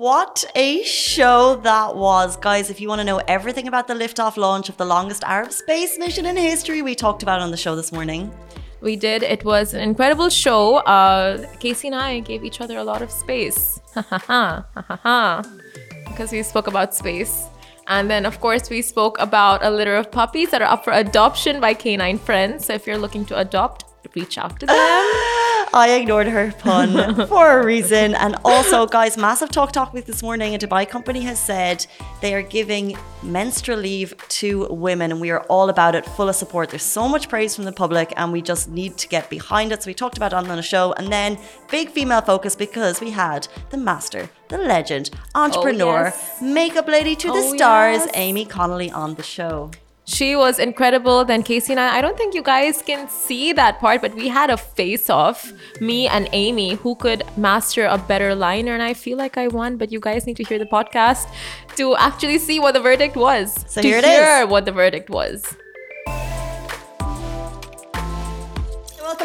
What a show that was. Guys, if you want to know everything about the liftoff launch of the longest Arab space mission in history, we talked about on the show this morning. We did. It was an incredible show. Uh, Casey and I gave each other a lot of space. Ha ha ha ha ha. Because we spoke about space. And then, of course, we spoke about a litter of puppies that are up for adoption by canine friends. So if you're looking to adopt, reach out to them. I ignored her pun for a reason. And also, guys, massive talk talk with this morning. A Dubai company has said they are giving menstrual leave to women, and we are all about it, full of support. There's so much praise from the public, and we just need to get behind it. So we talked about it on the show, and then big female focus because we had the master, the legend, oh, entrepreneur, yes. makeup lady to the Oh, stars, yes. Aimee Connolly on the show. She was incredible. Then Casey and I, I don't think you guys can see that part, but we had a face off, me and Aimee, who could master a better liner. And I feel like I won, but you guys need to hear the podcast to actually see what the verdict was. So to here it hear is. what the verdict was.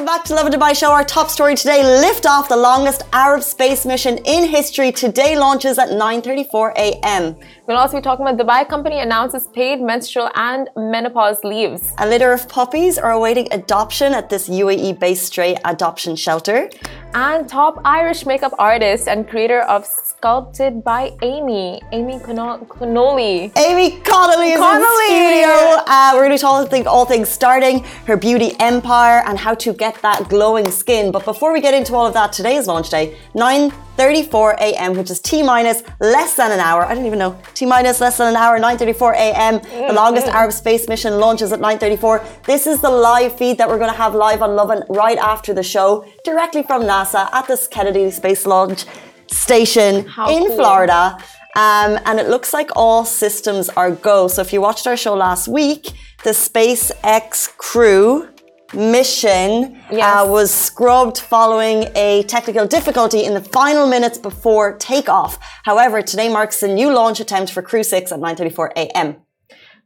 Welcome back to Lovin Dubai Show. Our top story today: lift off the longest Arab space mission in history. Today launches at 9:34 a.m. We'll also be talking about Dubai company announces paid menstrual and menopause leaves. A litter of puppies are awaiting adoption at this UAE-based stray adoption shelter. And top Irish makeup artist and creator of Sculpted by Aimee, Aimee Conno- Connolly. Aimee Connolly is Connolly! in studio. Uh, we're going to be talking all things starting her beauty empire and how to get that glowing skin. But before we get into all of that, today is launch day, 9:34 a.m., which is t minus less than an hour. I don't even know t minus less than an hour. 9:34 a.m. The longest Arab space mission launches at 9:34. This is the live feed that we're going to have live on Lovin right after the show, directly from NASA at this Kennedy Space Launch Station How in cool. Florida. Um, and it looks like all systems are go. So if you watched our show last week, the SpaceX crew mission Yes. uh, was scrubbed following a technical difficulty in the final minutes before takeoff. However, today marks the new launch attempt for Crew 6 at 9:34 a.m.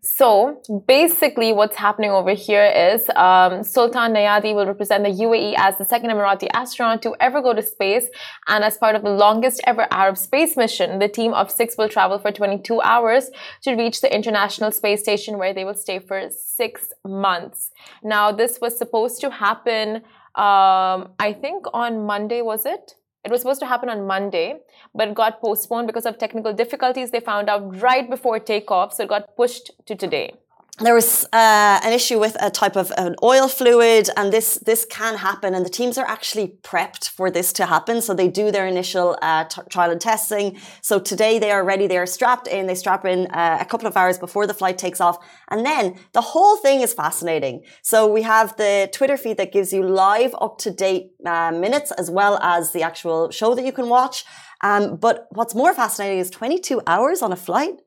So basically, what's happening over here is um, Sultan Neyadi will represent the UAE as the second Emirati astronaut to ever go to space. And as part of the longest ever Arab space mission, the team of six will travel for 22 hours to reach the International Space Station where they will stay for six months. Now, this was supposed to happen, um, I think on Monday, was it? It was supposed to happen on Monday, but it got postponed because of technical difficulties they found out right before takeoff, so it got pushed to today. There was uh, an issue with a type of an oil fluid, and this this can happen. And the teams are actually prepped for this to happen, so they do their initial uh, trial and testing. So today they are ready. They are strapped in. They strap in uh, a couple of hours before the flight takes off, and then the whole thing is fascinating. So we have the Twitter feed that gives you live, up to date uh, minutes, as well as the actual show that you can watch. Um, but what's more fascinating is 22 hours on a flight.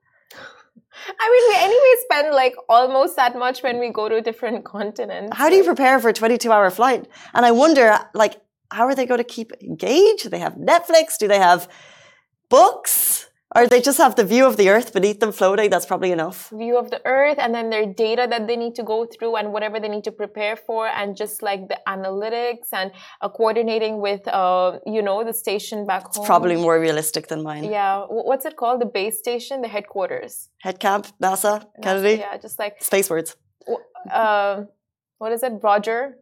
I mean, we anyway spend like almost that much when we go to different continents. How do you prepare for a 22 hour flight? And I wonder, like, how are they going to keep engaged? Do they have Netflix? Do they have books? Or they just have the view of the earth beneath them floating? That's probably enough. View of the Earth, and then their data that they need to go through, and whatever they need to prepare for, and just like the analytics and uh, coordinating with, uh, you know, the station back home. Probably more realistic than mine. Yeah, wh- what's it called? The base station, the headquarters. Head camp, NASA, Kennedy, Yeah, just like space words. w- um, what is it? Roger,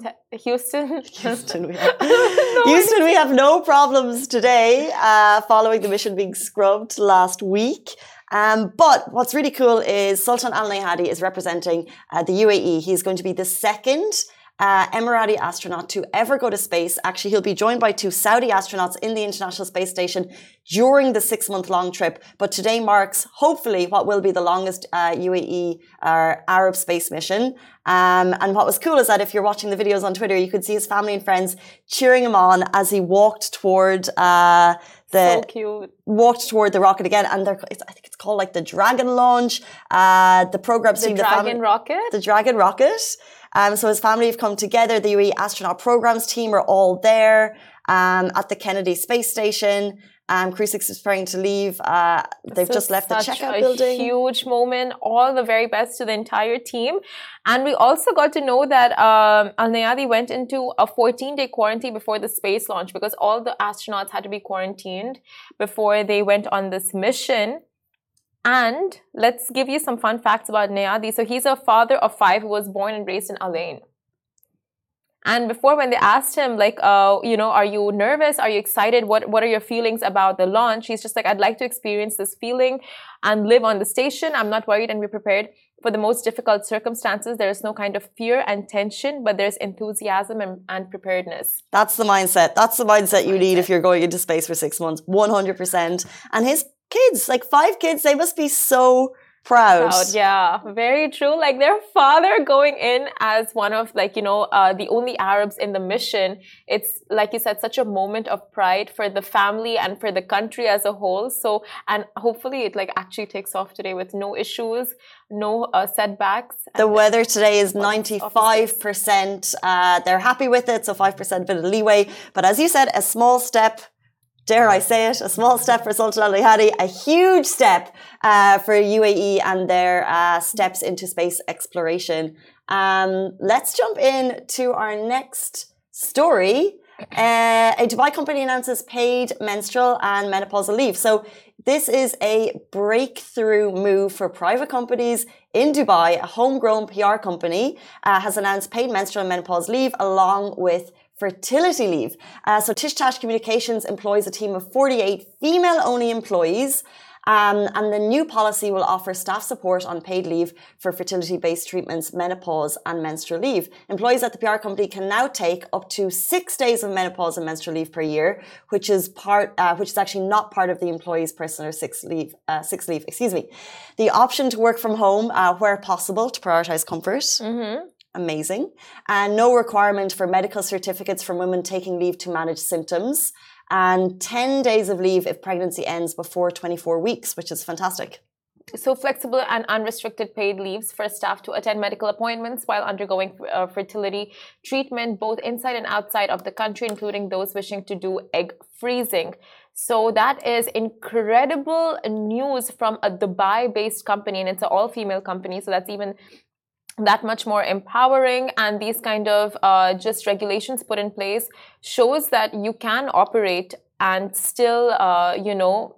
Te- Houston. Houston, we have, Houston, we have no problems today uh, following the mission being scrubbed last week. Um, but what's really cool is Sultan Al Neyadi is representing uh, the UAE. He's going to be the second uh, Emirati astronaut to ever go to space. Actually, he'll be joined by two Saudi astronauts in the International Space Station during the six month long trip. But today marks, hopefully, what will be the longest uh, UAE uh, Arab space mission. Um, and what was cool is that if you're watching the videos on Twitter, you could see his family and friends cheering him on as he walked toward uh, the so cute. walked toward the rocket again. And they're, it's, I think it's called like the Dragon launch. Uh, the program The Dragon family, rocket. the Dragon rocket. Um, so his family have come together. The UAE astronaut programs team are all there um, at the Kennedy Space Station. Um, Crew Six is preparing to leave. Uh, they've just left the checkout a building. Huge moment. All the very best to the entire team. And we also got to know that um, Al Neyadi went into a 14 day quarantine before the space launch because all the astronauts had to be quarantined before they went on this mission. And let's give you some fun facts about Neyadi. So he's a father of five who was born and raised in Al Ain. And before, when they asked him, like, uh, you know, are you nervous? Are you excited? What What are your feelings about the launch? He's just like, I'd like to experience this feeling and live on the station. I'm not worried and be prepared for the most difficult circumstances. There is no kind of fear and tension, but there's enthusiasm and, and preparedness. That's the mindset. That's the mindset you need if you're going into space for six months. 100%. And his kids, like five kids, they must be so proud. Proud, yeah, very true. Like their father going in as one of like you know uh, the only Arabs in the mission. It's like you said, such a moment of pride for the family and for the country as a whole. So and hopefully it like actually takes off today with no issues, no uh, setbacks. The weather today is 95%. Uh, they're happy with it, so 5% bit of leeway. But as you said, a small step, dare I say it, a small step for Sultan Al Hadi, a huge step uh, for UAE and their uh, steps into space exploration. Um, let's jump in to our next story. Uh, a Dubai company announces paid menstrual and menopausal leave. So this is a breakthrough move for private companies in Dubai. A homegrown PR company uh, has announced paid menstrual and menopause leave along with fertility leave. Uh, so Tish Tash Communications employs a team of 48 female-only employees. Um, and the new policy will offer staff support on paid leave for fertility based treatments, menopause, and menstrual leave. Employees at the PR company can now take up to six days of menopause and menstrual leave per year, which is part, uh, which is actually not part of the employee's personal six leave, uh, six leave, excuse me. The option to work from home uh, where possible to prioritize comfort. Amazing. And no requirement for medical certificates from women taking leave to manage symptoms and 10 days of leave if pregnancy ends before 24 weeks, which is fantastic. So flexible and unrestricted paid leaves for staff to attend medical appointments while undergoing uh, fertility treatment, both inside and outside of the country, including those wishing to do egg freezing. So that is incredible news from a Dubai-based company, and it's an all-female company. So that's even that much more empowering and these kind of uh, just regulations put in place shows that you can operate and still uh, you know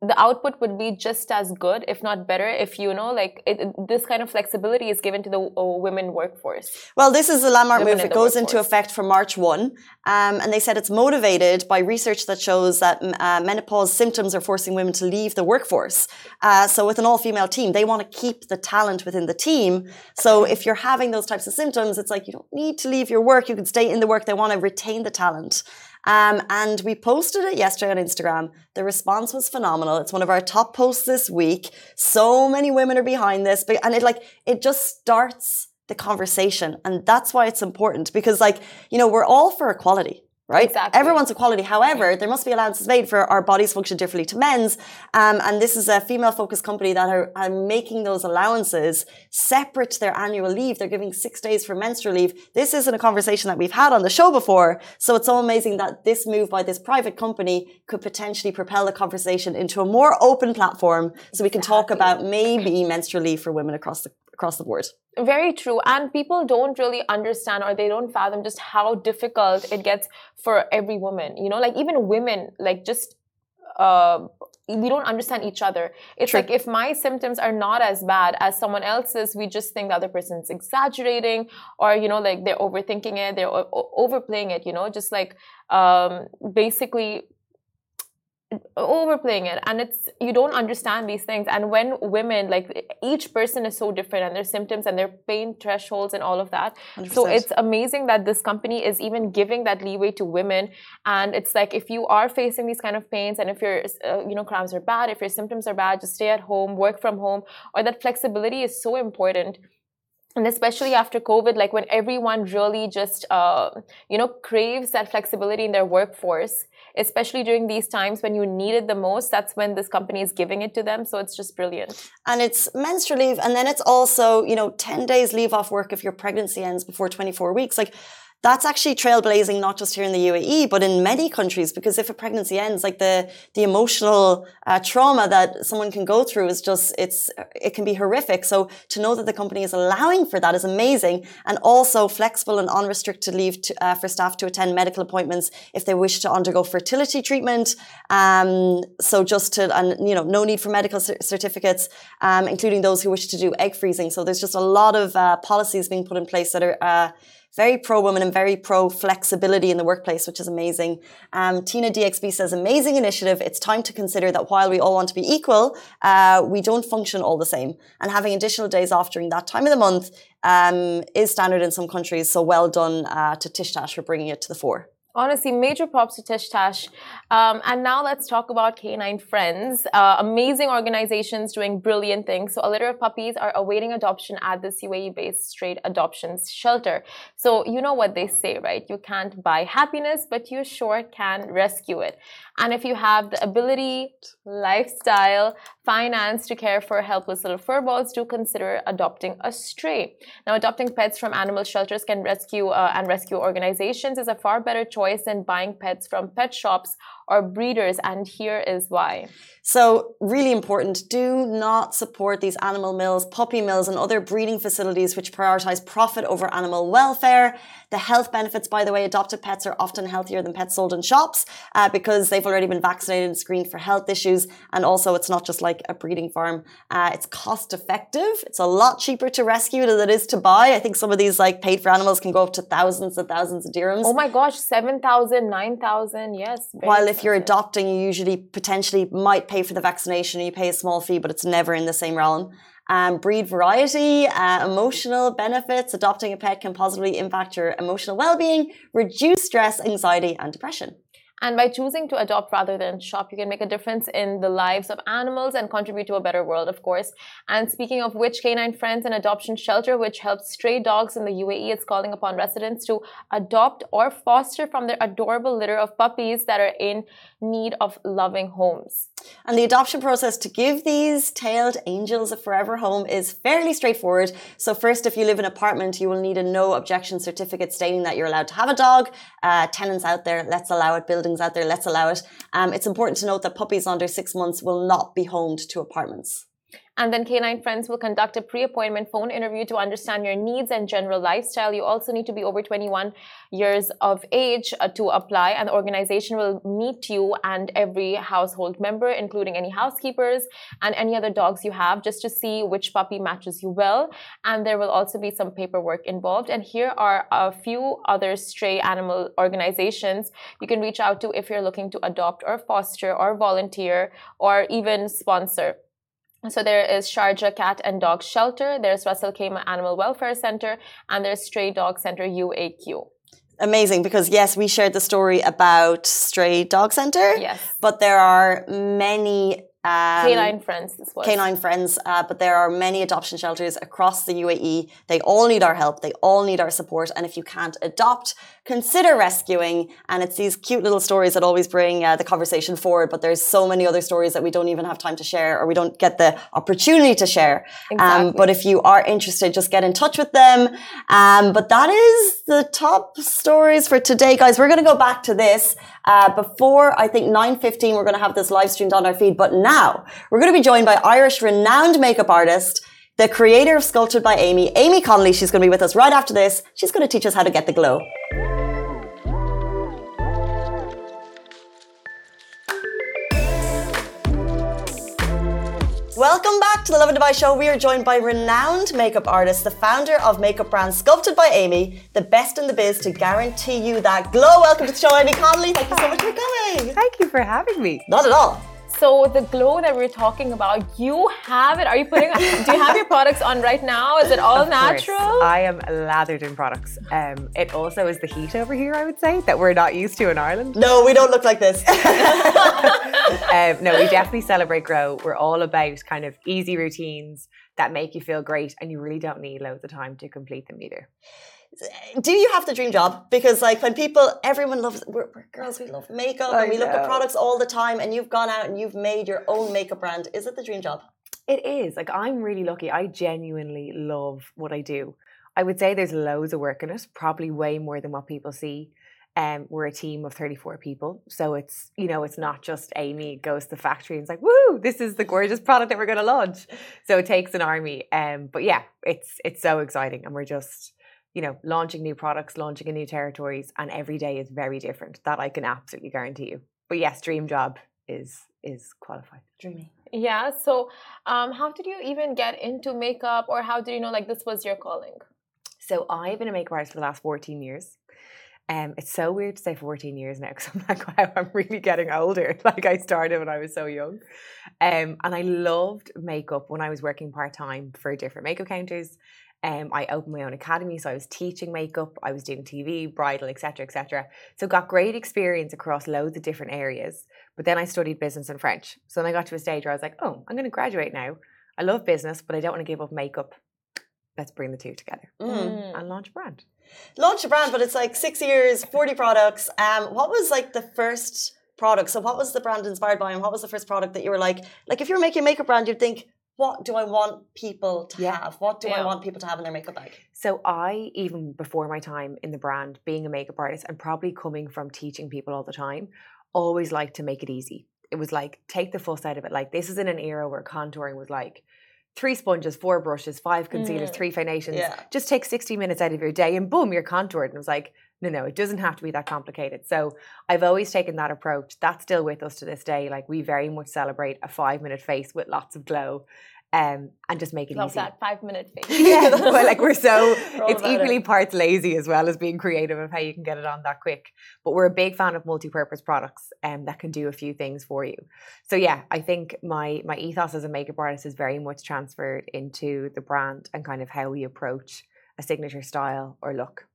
the output would be just as good if not better if you know like it, this kind of flexibility is given to the uh, women workforce Well, this is a landmark Women move. It goes into effect from March 1. Um, and they said it's motivated by research that shows that uh, menopause symptoms are forcing women to leave the workforce. Uh, so, with an all female team, they want to keep the talent within the team. So, if you're having those types of symptoms, it's like you don't need to leave your work. You can stay in the work. They want to retain the talent. Um, and we posted it yesterday on Instagram. The response was phenomenal. It's one of our top posts this week. So many women are behind this, and it like it just starts the conversation, and that's why it's important because, like, you know, we're all for equality. Right? Exactly. Everyone's equality. However, there must be allowances made for our bodies function differently to men's. Um, and this is a female focused company that are, are making those allowances separate to their annual leave. They're giving six days for menstrual leave. This isn't a conversation that we've had on the show before. So it's so amazing that this move by this private company could potentially propel the conversation into a more open platform so we can talk about maybe menstrual leave for women across the, across the board. Very true. And people don't really understand or they don't fathom just how difficult it gets for every woman. You know, like even women, like just uh, we don't understand each other. It's True. like if my symptoms are not as bad as someone else's, we just think the other person's exaggerating or, you know, like they're overthinking it, they're overplaying it, you know, just like um, basically overplaying it. And it's you don't understand these things. And when women like each person is so different and their symptoms and their pain thresholds and all of that. So 100%. it's amazing that this company is even giving that leeway to women. And it's like if you are facing these kind of pains and if your uh, you know cramps are bad if your symptoms are bad just stay at home work from home or that flexibility is so important and especially after covid like when everyone really just uh, you know craves that flexibility in their workforce especially during these times when you need it the most that's when this company is giving it to them so it's just brilliant And it's menstrual leave. And then it's also, you know, 10 days leave off work if your pregnancy ends before 24 weeks. Like, that's actually trailblazing not just here in the UAE but in many countries because if a pregnancy ends like the the emotional uh, trauma that someone can go through is just it's it can be horrific. So to know that the company is allowing for that is amazing and also flexible and unrestricted leave to, uh, for staff to attend medical appointments if they wish to undergo fertility treatment. Um, so just to and you know no need for medical certificates um, including those who wish to do egg freezing. So there's just a lot of uh, policies being put in place that are uh, very pro woman and very pro flexibility in the workplace, which is amazing. Um, Tina DXB says, amazing initiative. It's time to consider that while we all want to be equal, uh, we don't function all the same. And having additional days off during that time of the month um, is standard in some countries. So well done uh, to Tish Tash for bringing it to the fore. Honestly, major props to Tish Tash. Um, and now let's talk about Canine Friends. Uh, amazing organizations doing brilliant things. So, a litter of puppies are awaiting adoption at this UAE based straight adoptions shelter. So, you know what they say, right? You can't buy happiness, but you sure can rescue it. And if you have the ability, lifestyle, finance to care for helpless little furballs, do consider adopting a stray. Now, adopting pets from animal shelters can rescue uh, and rescue organizations is a far better choice than buying pets from pet shops or breeders, and here is why. So, really important do not support these animal mills, puppy mills, and other breeding facilities which prioritize profit over animal welfare. The health benefits, by the way, adopted pets are often healthier than pets sold in shops uh, because they've already been vaccinated and screened for health issues. And also, it's not just like a breeding farm, uh, it's cost effective. It's a lot cheaper to rescue than it is to buy. I think some of these like paid for animals can go up to thousands and thousands of dirhams. Oh my gosh, 7,000, 9,000, yes. While if you're adopting, you usually potentially might pay for the vaccination, you pay a small fee, but it's never in the same realm. Um, breed variety, uh, emotional benefits. Adopting a pet can positively impact your emotional well-being, reduce stress, anxiety, and depression. And by choosing to adopt rather than shop, you can make a difference in the lives of animals and contribute to a better world, of course. And speaking of which, Canine Friends and Adoption Shelter, which helps stray dogs in the UAE, is calling upon residents to adopt or foster from their adorable litter of puppies that are in need of loving homes. And the adoption process to give these tailed angels a forever home is fairly straightforward. So first, if you live in an apartment, you will need a no objection certificate stating that you're allowed to have a dog. Uh, tenants out there, let's allow it. Buildings out there, let's allow it. Um, it's important to note that puppies under six months will not be homed to apartments. And then Canine Friends will conduct a pre appointment phone interview to understand your needs and general lifestyle. You also need to be over 21 years of age uh, to apply, and the organization will meet you and every household member, including any housekeepers and any other dogs you have, just to see which puppy matches you well. And there will also be some paperwork involved. And here are a few other stray animal organizations you can reach out to if you're looking to adopt or foster or volunteer or even sponsor. So there is Sharjah Cat and Dog Shelter, there's Ras Al Khaimah Animal Welfare Center, and there's Stray Dog Center UAQ. Amazing, because yes, we shared the story about Stray Dog Center. Yes. But there are many um, Canine Friends, this was. Canine Friends, uh, but there are many adoption shelters across the UAE. They all need our help. They all need our support. And if you can't adopt, consider rescuing. And it's these cute little stories that always bring uh, the conversation forward. But there's so many other stories that we don't even have time to share or we don't get the opportunity to share. Um, exactly. Um, but if you are interested, just get in touch with them. Um, but that is the top stories for today, guys. We're going to go back to this. Uh, before I think 9.15, we're going to have this live streamed on our feed. But now we're going to be joined by Irish renowned makeup artist, the creator of Sculpted by Aimee, Aimee Connolly. She's going to be with us right after this. She's going to teach us how to get the glow. Welcome back to the Lovin Dubai show. We are joined by renowned makeup artist, the founder of makeup brand Sculpted by Aimee, the best in the biz to guarantee you that glow. Welcome to the show, Aimee Connolly. Thank you so much for coming. Thank you for having me. Not at all. So the glow that we're talking about, you have it. Are you putting? do you have your products on right now? Is it all of natural? Course. I am lathered in products. Um, it also is the heat over here. I would say that we're not used to in Ireland. No, we don't look like this. um, no, we definitely celebrate grow. We're all about kind of easy routines that make you feel great, and you really don't need loads of time to complete them either do you have the dream job? Because like when people, everyone loves, we're, we're girls, we love makeup I and we know. look at products all the time and you've gone out and you've made your own makeup brand. Is it the dream job? It is. Like I'm really lucky. I genuinely love what I do. I would say there's loads of work in it, probably way more than what people see. Um, we're a team of 34 people. So it's, you know, it's not just Aimee goes to the factory and it's like, woo, this is the gorgeous product that we're going to launch. So it takes an army. Um, but yeah, it's, it's so exciting. And we're just, you know, launching new products, launching in new territories. And every day is very different. That I can absolutely guarantee you. But yes, dream job is, is qualified. Dreamy. Yeah. So, um, how did you even get into makeup, or how did you know like this was your calling? So I've been a makeup artist for the last 14 years. Um, it's so weird to say 14 years now because I'm like, wow, I'm really getting older. Like I started when I was so young. Um, and I loved makeup when I was working part time for different makeup counters. Um, I opened my own academy, so I was teaching makeup, I was doing TV, bridal, etc., etc. So got great experience across loads of different areas. But then I studied business and French. So then I got to a stage where I was like, oh, I'm going to graduate now. I love business, but I don't want to give up makeup. Let's bring the two together Mm. and launch a brand. Launch a brand, but it's like six years, 40 products. Um, what was like the first product? So what was the brand inspired by and what was the first product that you were like, like if you were making a makeup brand, you'd think, what do I want people to Yeah. have? What do I want people to have in their makeup bag? So I, even before my time in the brand, being a makeup artist and probably coming from teaching people all the time, always liked to make it easy. It was like take the fuss out of it. Like this is in an era where contouring was like three sponges, four brushes, five concealers, Mm. three foundations. Yeah. Just take 60 minutes out of your day and boom, you're contoured. And it was like, no, no, it doesn't have to be that complicated. So I've always taken that approach. That's still with us to this day. Like we very much celebrate a five minute face with lots of glow. Um, and just make it Love easy. that five minute face. yeah, but like we're so We're it's equally it. parts lazy as well as being creative of how you can get it on that quick. But we're a big fan of multi-purpose products um, that can do a few things for you. So yeah, I think my my ethos as a makeup artist is very much transferred into the brand and kind of how we approach a signature style or look.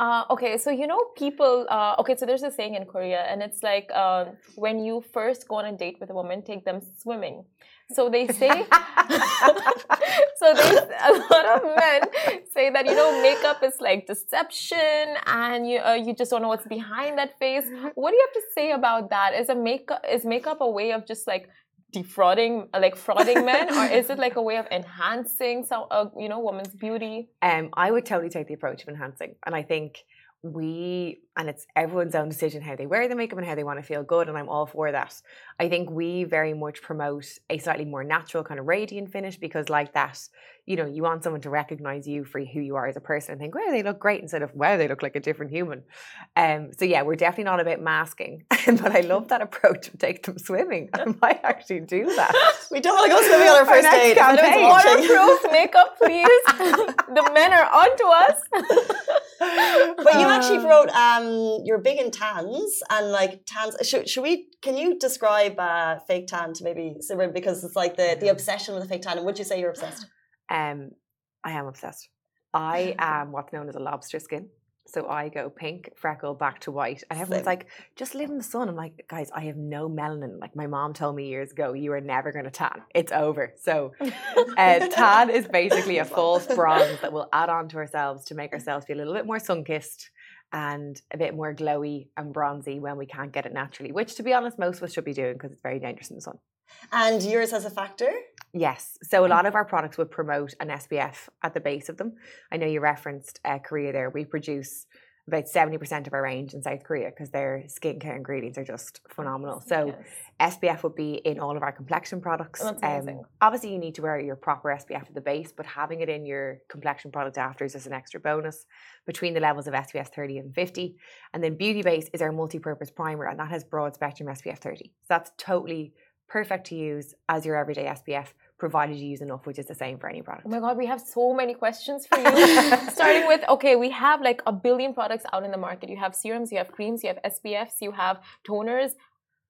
Uh, okay, so you know, people. Uh, okay, so there's a saying in Korea, and it's like um, when you first go on a date with a woman, take them swimming. So they say. so they, a lot of men say that you know makeup is like deception, and you uh, you just don't know what's behind that face. What do you have to say about that? Is a makeup is makeup a way of just like defrauding, like frauding men, or is it like a way of enhancing some, uh, you know, woman's beauty? Um, I would totally take the approach of enhancing, and I think we and it's everyone's own decision how they wear the makeup and how they want to feel good, and I'm all for that. I think we very much promote a slightly more natural kind of radiant finish because, like that, you know, you want someone to recognize you for who you are as a person and think, wow, they look great instead of wow, they look like a different human. Um, so yeah, we're definitely not about masking, but I love that approach of take them swimming. I might actually do that. We don't want to go swimming on our Our first next date. If anyone's campaign. watching. Waterproof makeup, please. the men are onto us. But you actually wrote um, you're big in tans and like tans. Should, should we? Can you describe uh, fake tan to maybe Simran because it's like the the obsession with the fake tan? And would you say you're obsessed? Um, I am obsessed. I am what's known as a lobster skin. So I go pink, freckle, back to white. And everyone's Same. like, just live in the sun. I'm like, guys, I have no melanin. Like my mom told me years ago, you are never going to tan. It's over. So uh, tan is basically a false bronze that we'll add on to ourselves to make ourselves feel a little bit more sun kissed and a bit more glowy and bronzy when we can't get it naturally, which to be honest, most of us should be doing because it's very dangerous in the sun. And yours has a factor. Yes. So a lot of our products would promote an SPF at the base of them. I know you referenced uh, Korea there. We produce about 70% of our range in South Korea because their skincare ingredients are just phenomenal. So Yes. SPF would be in all of our complexion products. Um, That's amazing. obviously, you need to wear your proper SPF at the base, but having it in your complexion product after is just an extra bonus between the levels of SPF 30 and 50. And then Beauty Base is our multi-purpose primer, and that has broad spectrum SPF 30. So that's totally perfect to use as your everyday SPF, provided you use enough, which is the same for any product. Oh my god, we have so many questions for you. Starting with okay, we have like a billion products out in the market. You have serums, you have creams, you have SPFs, you have toners.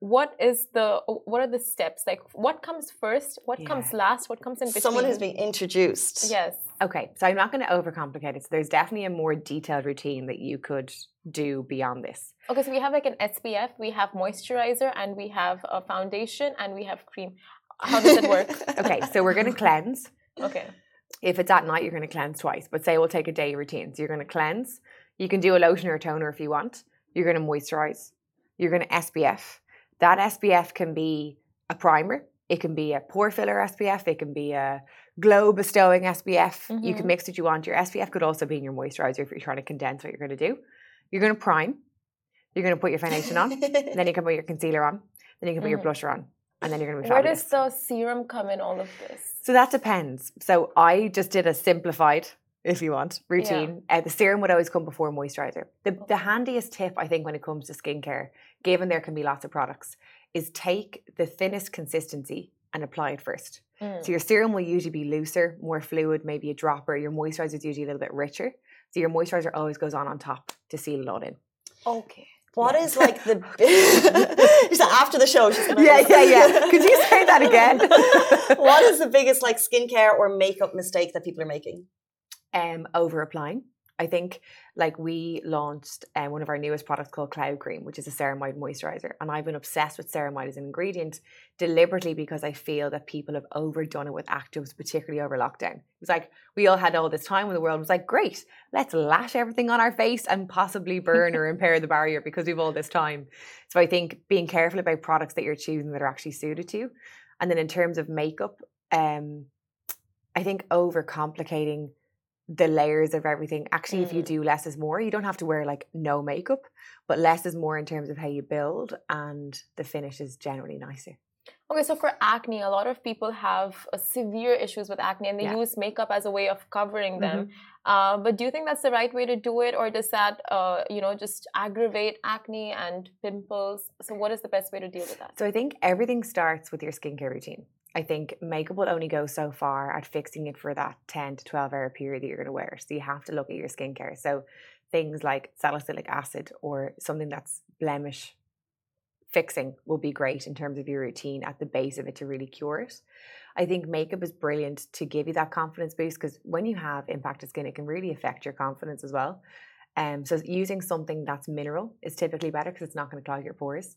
What is the what are the steps? Like what comes first? What comes last? What comes in between? Someone who's being introduced. Yes. Okay, so I'm not going to overcomplicate it. So there's definitely a more detailed routine that you could do beyond this. Okay, so we have like an SPF, we have moisturizer, and we have a foundation, and we have cream. How does it work? Okay, so we're going to cleanse. Okay. if it's at night, you're going to cleanse twice. But say we'll take a day routine. So you're going to cleanse. You can do a lotion or a toner if you want. You're going to moisturize. You're going to SPF. That SPF can be a primer. It can be a pore filler SPF. It can be a glow bestowing SPF. You can Mhm. mix what you want. Your SPF could also be in your moisturizer if you're trying to condense what you're going to do. You're going to prime. You're going to put your foundation on. then you can put your concealer on. Then you can put your Mhm. blusher on. And then you're going to be Where fabulous. does the serum come in all of this? So that depends. So I just did a simplified, if you want, routine. Uh, the serum would always come before moisturizer. The, the handiest tip, I think, when it comes to skincare, given there can be lots of products, is take the thinnest consistency and apply it first. Mm. So your serum will usually be looser, more fluid, maybe a dropper. Your moisturizer is usually a little bit richer. So your moisturizer always goes on on top to seal it all in. Okay. What is like the so after the show? She's gonna Yeah, yeah, yeah. Could you say that again? what is the biggest like skincare or makeup mistake that people are making? um, over applying. I think like we launched uh, one of our newest products called Cloud Cream, which is a ceramide moisturizer, and I've been obsessed with ceramide as an ingredient deliberately because I feel that people have overdone it with actives, particularly over lockdown. It was like we all had all this time when the world was like, great, let's lash everything on our face and possibly burn or impair the barrier because we've all this time. So I think being careful about products that you're choosing that are actually suited to you, and then in terms of makeup, um, I think overcomplicating the layers of everything. Actually, if you Mm. do less is more, you don't have to wear like no makeup, but less is more in terms of how you build, and the finish is generally nicer. Okay, so for acne, a lot of people have uh, severe issues with acne and they Yeah. use makeup as a way of covering them. Uh, but do you think that's the right way to do it, or does that, uh, you know, just aggravate acne and pimples? So, what is the best way to deal with that? So I think everything starts with your skincare routine. I think makeup will only go so far at fixing it for that 10 to 12 hour period that you're going to wear. So you have to look at your skincare. So things like salicylic acid or something that's blemish fixing will be great in terms of your routine at the base of it to really cure it. I think makeup is brilliant to give you that confidence boost because when you have impacted skin, it can really affect your confidence as well. Um, so using something that's mineral is typically better because it's not going to clog your pores.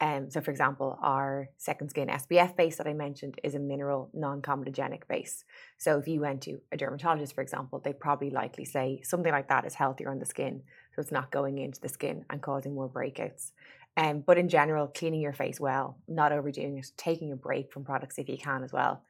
Um, so, for example, our second skin SPF base that I mentioned is a mineral non comedogenic base. So, if you went to a dermatologist, for example, they'd probably likely say something like that is healthier on the skin. So, it's not going into the skin and causing more breakouts. Um, but in general, cleaning your face well, not overdoing it, taking a break from products if you can as well.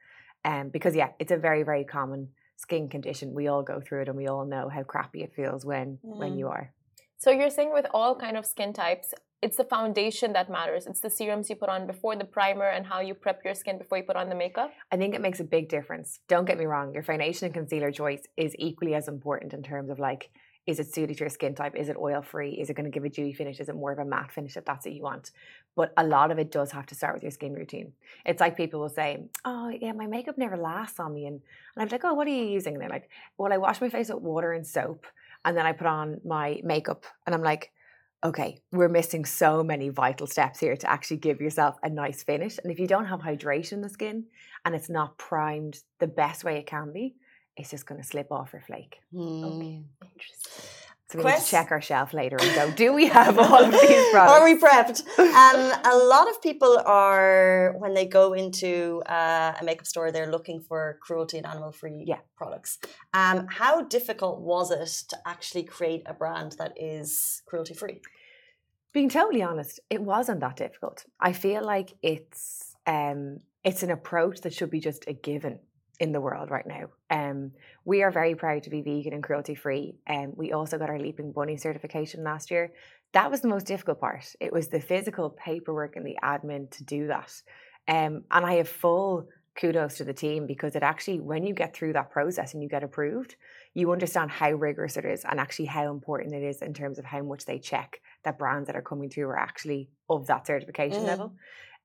Um, because, yeah, it's a very, very common skin condition. We all go through it and we all know how crappy it feels when, when Mm. you are. So, you're saying with all kind of skin types, it's the foundation that matters. It's the serums you put on before the primer and how you prep your skin before you put on the makeup. I think it makes a big difference. Don't get me wrong, your foundation and concealer choice is equally as important in terms of like, is it suited to your skin type? Is it oil free? Is it going to give a dewy finish? Is it more of a matte finish if that's what you want? But a lot of it does have to start with your skin routine. It's like people will say, Oh, yeah, my makeup never lasts on me. And, and I'm like, Oh, what are you using? And they're like, Well, I wash my face with water and soap. And then I put on my makeup. And I'm like, okay, we're missing so many vital steps here to actually give yourself a nice finish. And if you don't have hydration in the skin and it's not primed the best way it can be, it's just going to slip off or flake. Okay. Hmm. Interesting. So we need to check our shelf later and go, do we have all of these products? Are we prepped? um, a lot of people are when they go into uh, a makeup store, they're looking for cruelty and animal-free Yeah. products. Um, how difficult was it to actually create a brand that is cruelty-free? Being totally honest, it wasn't that difficult. I feel like it's um, it's an approach that should be just a given in the world right now. Um, we are very proud to be vegan and cruelty free. And we also got our Leaping Bunny certification last year. That was the most difficult part. It was the physical paperwork and the admin to do that. Um, and I have full kudos to the team because it actually, when you get through that process and you get approved, you understand how rigorous it is and actually how important it is in terms of how much they check that brands that are coming through are actually of that certification Mm. level.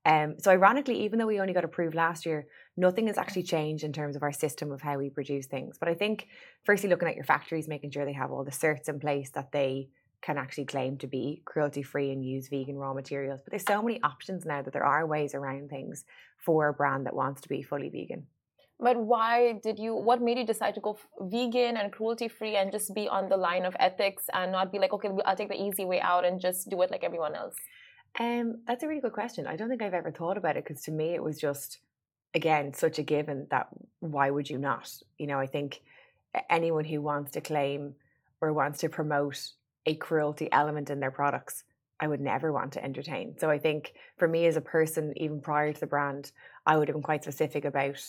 Um, so ironically, even though we only got approved last year, nothing has actually changed in terms of our system of how we produce things. But I think firstly looking at your factories, making sure they have all the certs in place that they can actually claim to be cruelty free and use vegan raw materials. But there's so many options now that there are ways around things for a brand that wants to be fully vegan. But why did you? What made you decide to go vegan and cruelty free and just be on the line of ethics and not be like, okay, I'll take the easy way out and just do it like everyone else? Um, that's a really good question. I don't think I've ever thought about it because to me it was just again such a given that why would you not? You know, I think anyone who wants to claim or wants to promote a cruelty element in their products, I would never want to entertain. So I think for me as a person, even prior to the brand, I would have been quite specific about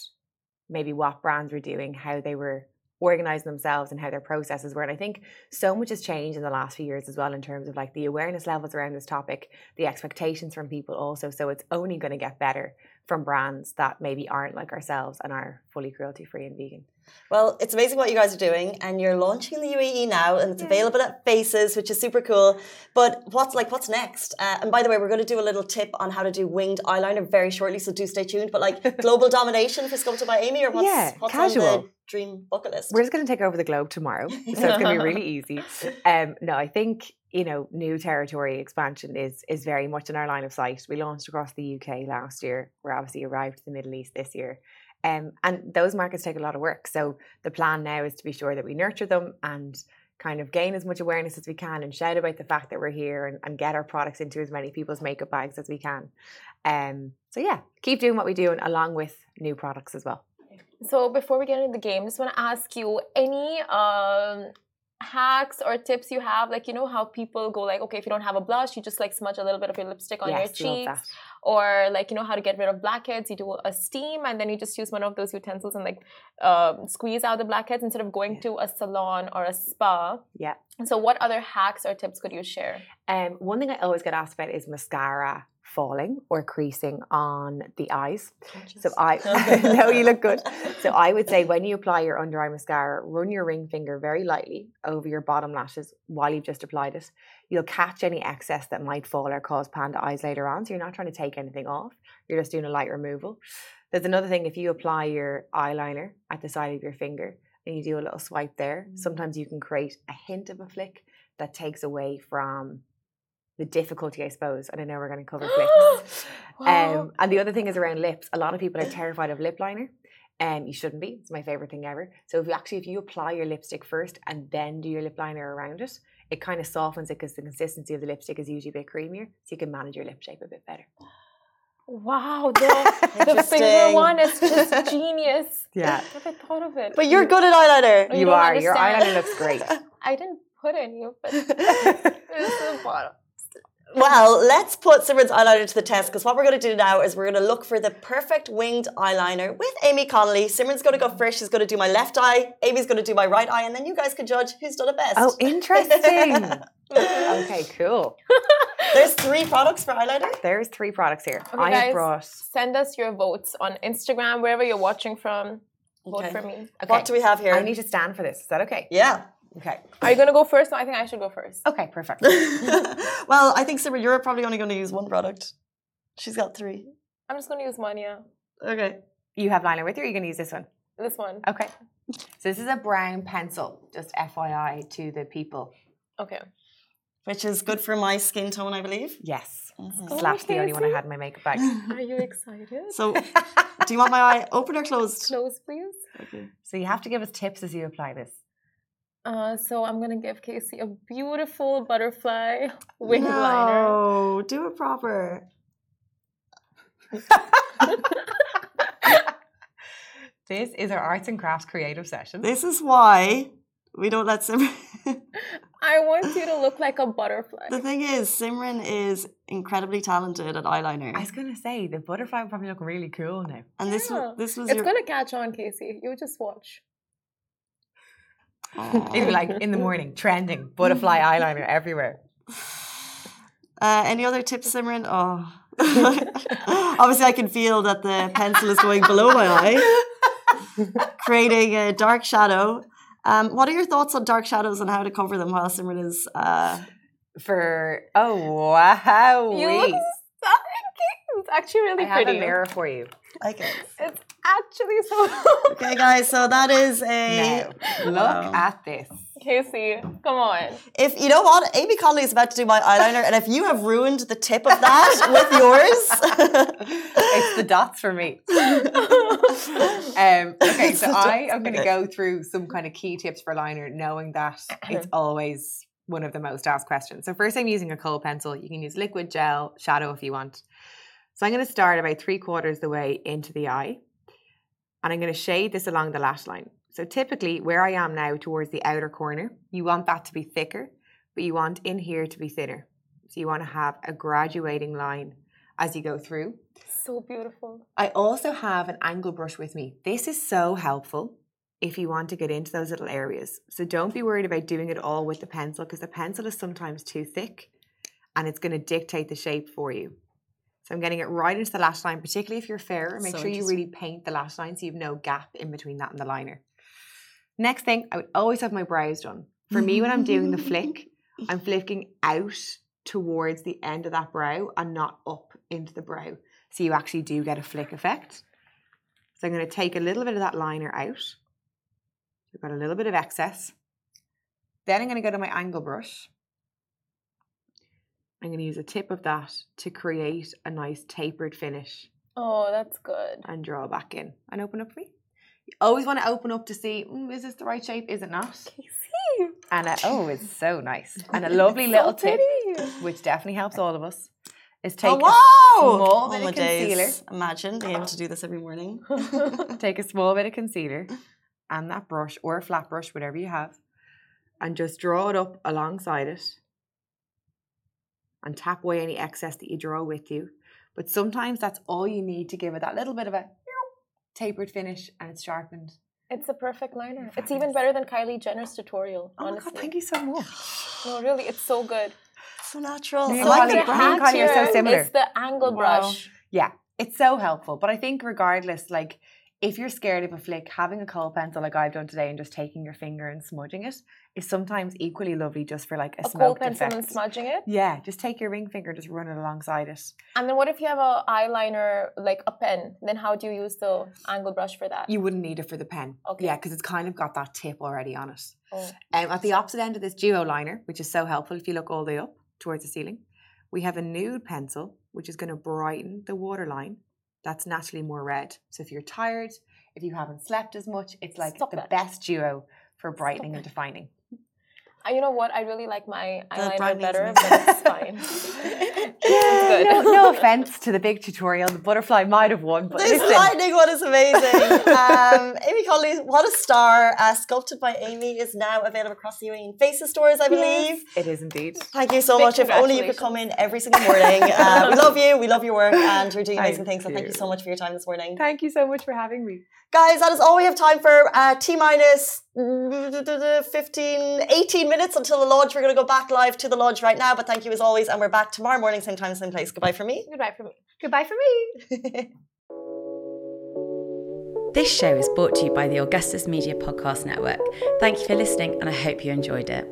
maybe what brands were doing, how they were organizing themselves and how their processes were. And I think so much has changed in the last few years as well in terms of like the awareness levels around this topic, the expectations from people also. So it's only going to get better from brands that maybe aren't like ourselves and are fully cruelty free and vegan. Well, it's amazing what you guys are doing, and you're launching the UAE now, and it's available at Faces, which is super cool. But what's like, what's next? Uh, and by the way, we're going to do a little tip on how to do winged eyeliner very shortly, so do stay tuned. But like, global domination for Sculpted by Aimee, or what's, Yeah, what's casual. on the dream bucket list? We're just going to take over the globe tomorrow, so it's going to be really easy. Um, no, I think you know new territory expansion is is very much in our line of sight. We launched across the UK last year. We're obviously arrived to the Middle East this year, um, and those markets take a lot of work. So the plan now is to be sure that we nurture them and kind of gain as much awareness as we can and shout about the fact that we're here and, and get our products into as many people's makeup bags as we can. Um, so yeah, keep doing what we do and along with new products as well. So before we get into the game, I just want to ask you any um, hacks or tips you have. Like you know how people go like, okay, if you don't have a blush, you just like smudge a little bit of your lipstick on yes, your cheeks, or like you know how to get rid of blackheads. You do a steam and then you just use one of those utensils and like um, squeeze out the blackheads instead of going to a salon or a spa. Yeah. So what other hacks or tips could you share? Um, one thing I always get asked about is mascara falling or creasing on the eyes. So I no, you look good. So I would say when you apply your under eye mascara, run your ring finger very lightly over your bottom lashes while you've just applied it. You'll catch any excess that might fall or cause panda eyes later on. So you're not trying to take anything off. You're just doing a light removal. There's another thing if you apply your eyeliner at the side of your finger and you do a little swipe there, sometimes you can create a hint of a flick that takes away from the difficulty, I suppose. And I know we're going to cover flicks. Wow. Um, and the other thing is around lips. A lot of people are terrified of lip liner. Um, you shouldn't be. It's my favorite thing ever. So if you actually, if you apply your lipstick first and then do your lip liner around it, it kind of softens it because the consistency of the lipstick is usually a bit creamier, so you can manage your lip shape a bit better. Wow, the, the finger one is just genius. Yeah, I Never thought of it. But you're good at eyeliner. You you, don't are. Your eyeliner looks great. I didn't put any, but it's the bottom. Well, let's put Simran's eyeliner to the test because what we're going to do now is we're going to look for the perfect winged eyeliner with Aimee Connolly. Simran's going to go first. She's going to do my left eye. Aimee's going to do my right eye, and then you guys can judge who's done it best. oh, interesting. okay, cool. There's three products for eyeliner. There's three products here. Okay, I guys. brought. Send us your votes on Instagram, wherever you're watching from. Vote Okay. for me. Okay. What do we have here? I need to stand for this. Is that okay? yeah. Okay. Are you gonna go first? No, I think I should go first. Okay, perfect. well, I think Simran, you're probably only going to use one product. She's got three. I'm just gonna use one, yeah. Okay. You have liner with you, or are you going to use this one? This one. Okay. So this is a brown pencil, just FYI to the people. Okay. Which is good for my skin tone, I believe. Yes. Mhm. Slash the only one I had in my makeup bag. Are you excited? So, do you want my eye open or closed? Close, please. Okay. so you have to give us tips as you apply this. Uh, so I'm gonna give Casey a beautiful butterfly wing liner. no, do it proper. This is our arts and crafts creative session. This is why we don't let Simran. I want you to look like a butterfly. the thing is, Simran is incredibly talented at eyeliner, I was going to say, the butterfly would probably look really cool now. and this Yeah. was this was It's your. gonna catch on, Casey. You just watch. It'd be like in the morning, trending, butterfly eyeliner everywhere. Uh, any other tips, Simran? Oh, obviously, I can feel that the pencil is going below my eye, creating a dark shadow. Um, what are your thoughts on dark shadows and how to cover them while Simran is? Uh, For, oh, wow. You look stunning. It's actually really I have pretty. a mirror for you. I can. It's actually so. Okay, guys. So that is a. Now, look Wow. at this. Casey, come on. If you know what, Aimee Connolly is about to do my eyeliner, and if you have ruined the tip of that with yours, it's the dots for me. um, okay, It's so I am going to go through some kind of key tips for liner, knowing that it's always one of the most asked questions. So first, I'm using a kohl pencil. You can use liquid gel, shadow if you want. So I'm going to start about three quarters the way into the eye, and I'm going to shade this along the lash line. So typically, where I am now towards the outer corner, you want that to be thicker, but you want in here to be thinner. So you want to have a graduating line as you go through. So beautiful. I also have an angle brush with me. This is so helpful if you want to get into those little areas. So don't be worried about doing it all with the pencil because the pencil is sometimes too thick and it's going to dictate the shape for you. So I'm getting it right into the lash line, particularly if you're fairer. Make So sure you really paint the lash line so you have no gap in between that and the liner. Next thing, I would always have my brows done. For me, when I'm doing the flick, I'm flicking out towards the end of that brow and not up into the brow. So you actually do get a flick effect. So I'm going to take a little bit of that liner out. I've got a little bit of excess. Then I'm going to go to my angle brush. I'm going to use a tip of that to create a nice tapered finish Oh, that's good. and draw back in and open up for me. You always want to open up to see, mm, is this the right shape? Is it not? Casey. And a, oh, it's so nice. And a lovely So little tip, pretty. which definitely helps all of us, is take oh, a wow! small oh, bit my of concealer. days. Imagine being able to do this every morning. take a small bit of concealer and that brush or a flat brush, whatever you have, and just draw it up alongside it and tap away any excess that you draw with you. But sometimes that's all you need to give it that little bit of a tapered finish and it's sharpened. It's a perfect liner. It's even better than Kylie Jenner's tutorial. Oh my honestly. god, thank you so much. No, really, it's so good. So natural. I like the brand. Kylie are so similar. is the angle Wow. brush. Yeah, it's so helpful. But I think regardless, like if you're scared of a flick, having a kohl pencil like I've done today and just taking your finger and smudging it is sometimes equally lovely just for like a, A cold pencil effect. and smudging it. Yeah, just take your ring finger, and just run it alongside it. And then what if you have a eyeliner, like a pen? Then how do you use the angle brush for that? You wouldn't need it for the pen. Okay. Yeah, because it's kind of got that tip already on it. Oh. Um, at the opposite end of this duo liner, which is so helpful if you look all the way up towards the ceiling, we have a nude pencil, which is going to brighten the waterline. That's naturally more red. So if you're tired, if you haven't slept as much, it's like Stop the that. best duo for brightening and it. defining. You know what? I really like my The eyeliner better, amazing. but it's fine. Yeah, good. no, no offense to the big tutorial. The butterfly might have won, but This listen, lightning one is amazing. um, Aimee Connolly, what a star. Uh, Sculpted by Aimee is now available across the UAE in Faces stores, I believe. it is indeed. Thank you so Big much. If only you could come in every single morning. Uh, we love you. We love your work, and you're doing amazing Thank things. So thank you you. so much for your time this morning. Thank you so much for having me. Guys, that is all we have time for. Uh, T minus mm, 15, 18 minutes until the lodge. We're going to go back live to the lodge right now. But thank you as always. And we're back tomorrow morning, same time, same place. Goodbye for me. Goodbye for me. Goodbye for me. This show is brought to you by the Augustus Media Podcast Network. Thank you for listening, and I hope you enjoyed it.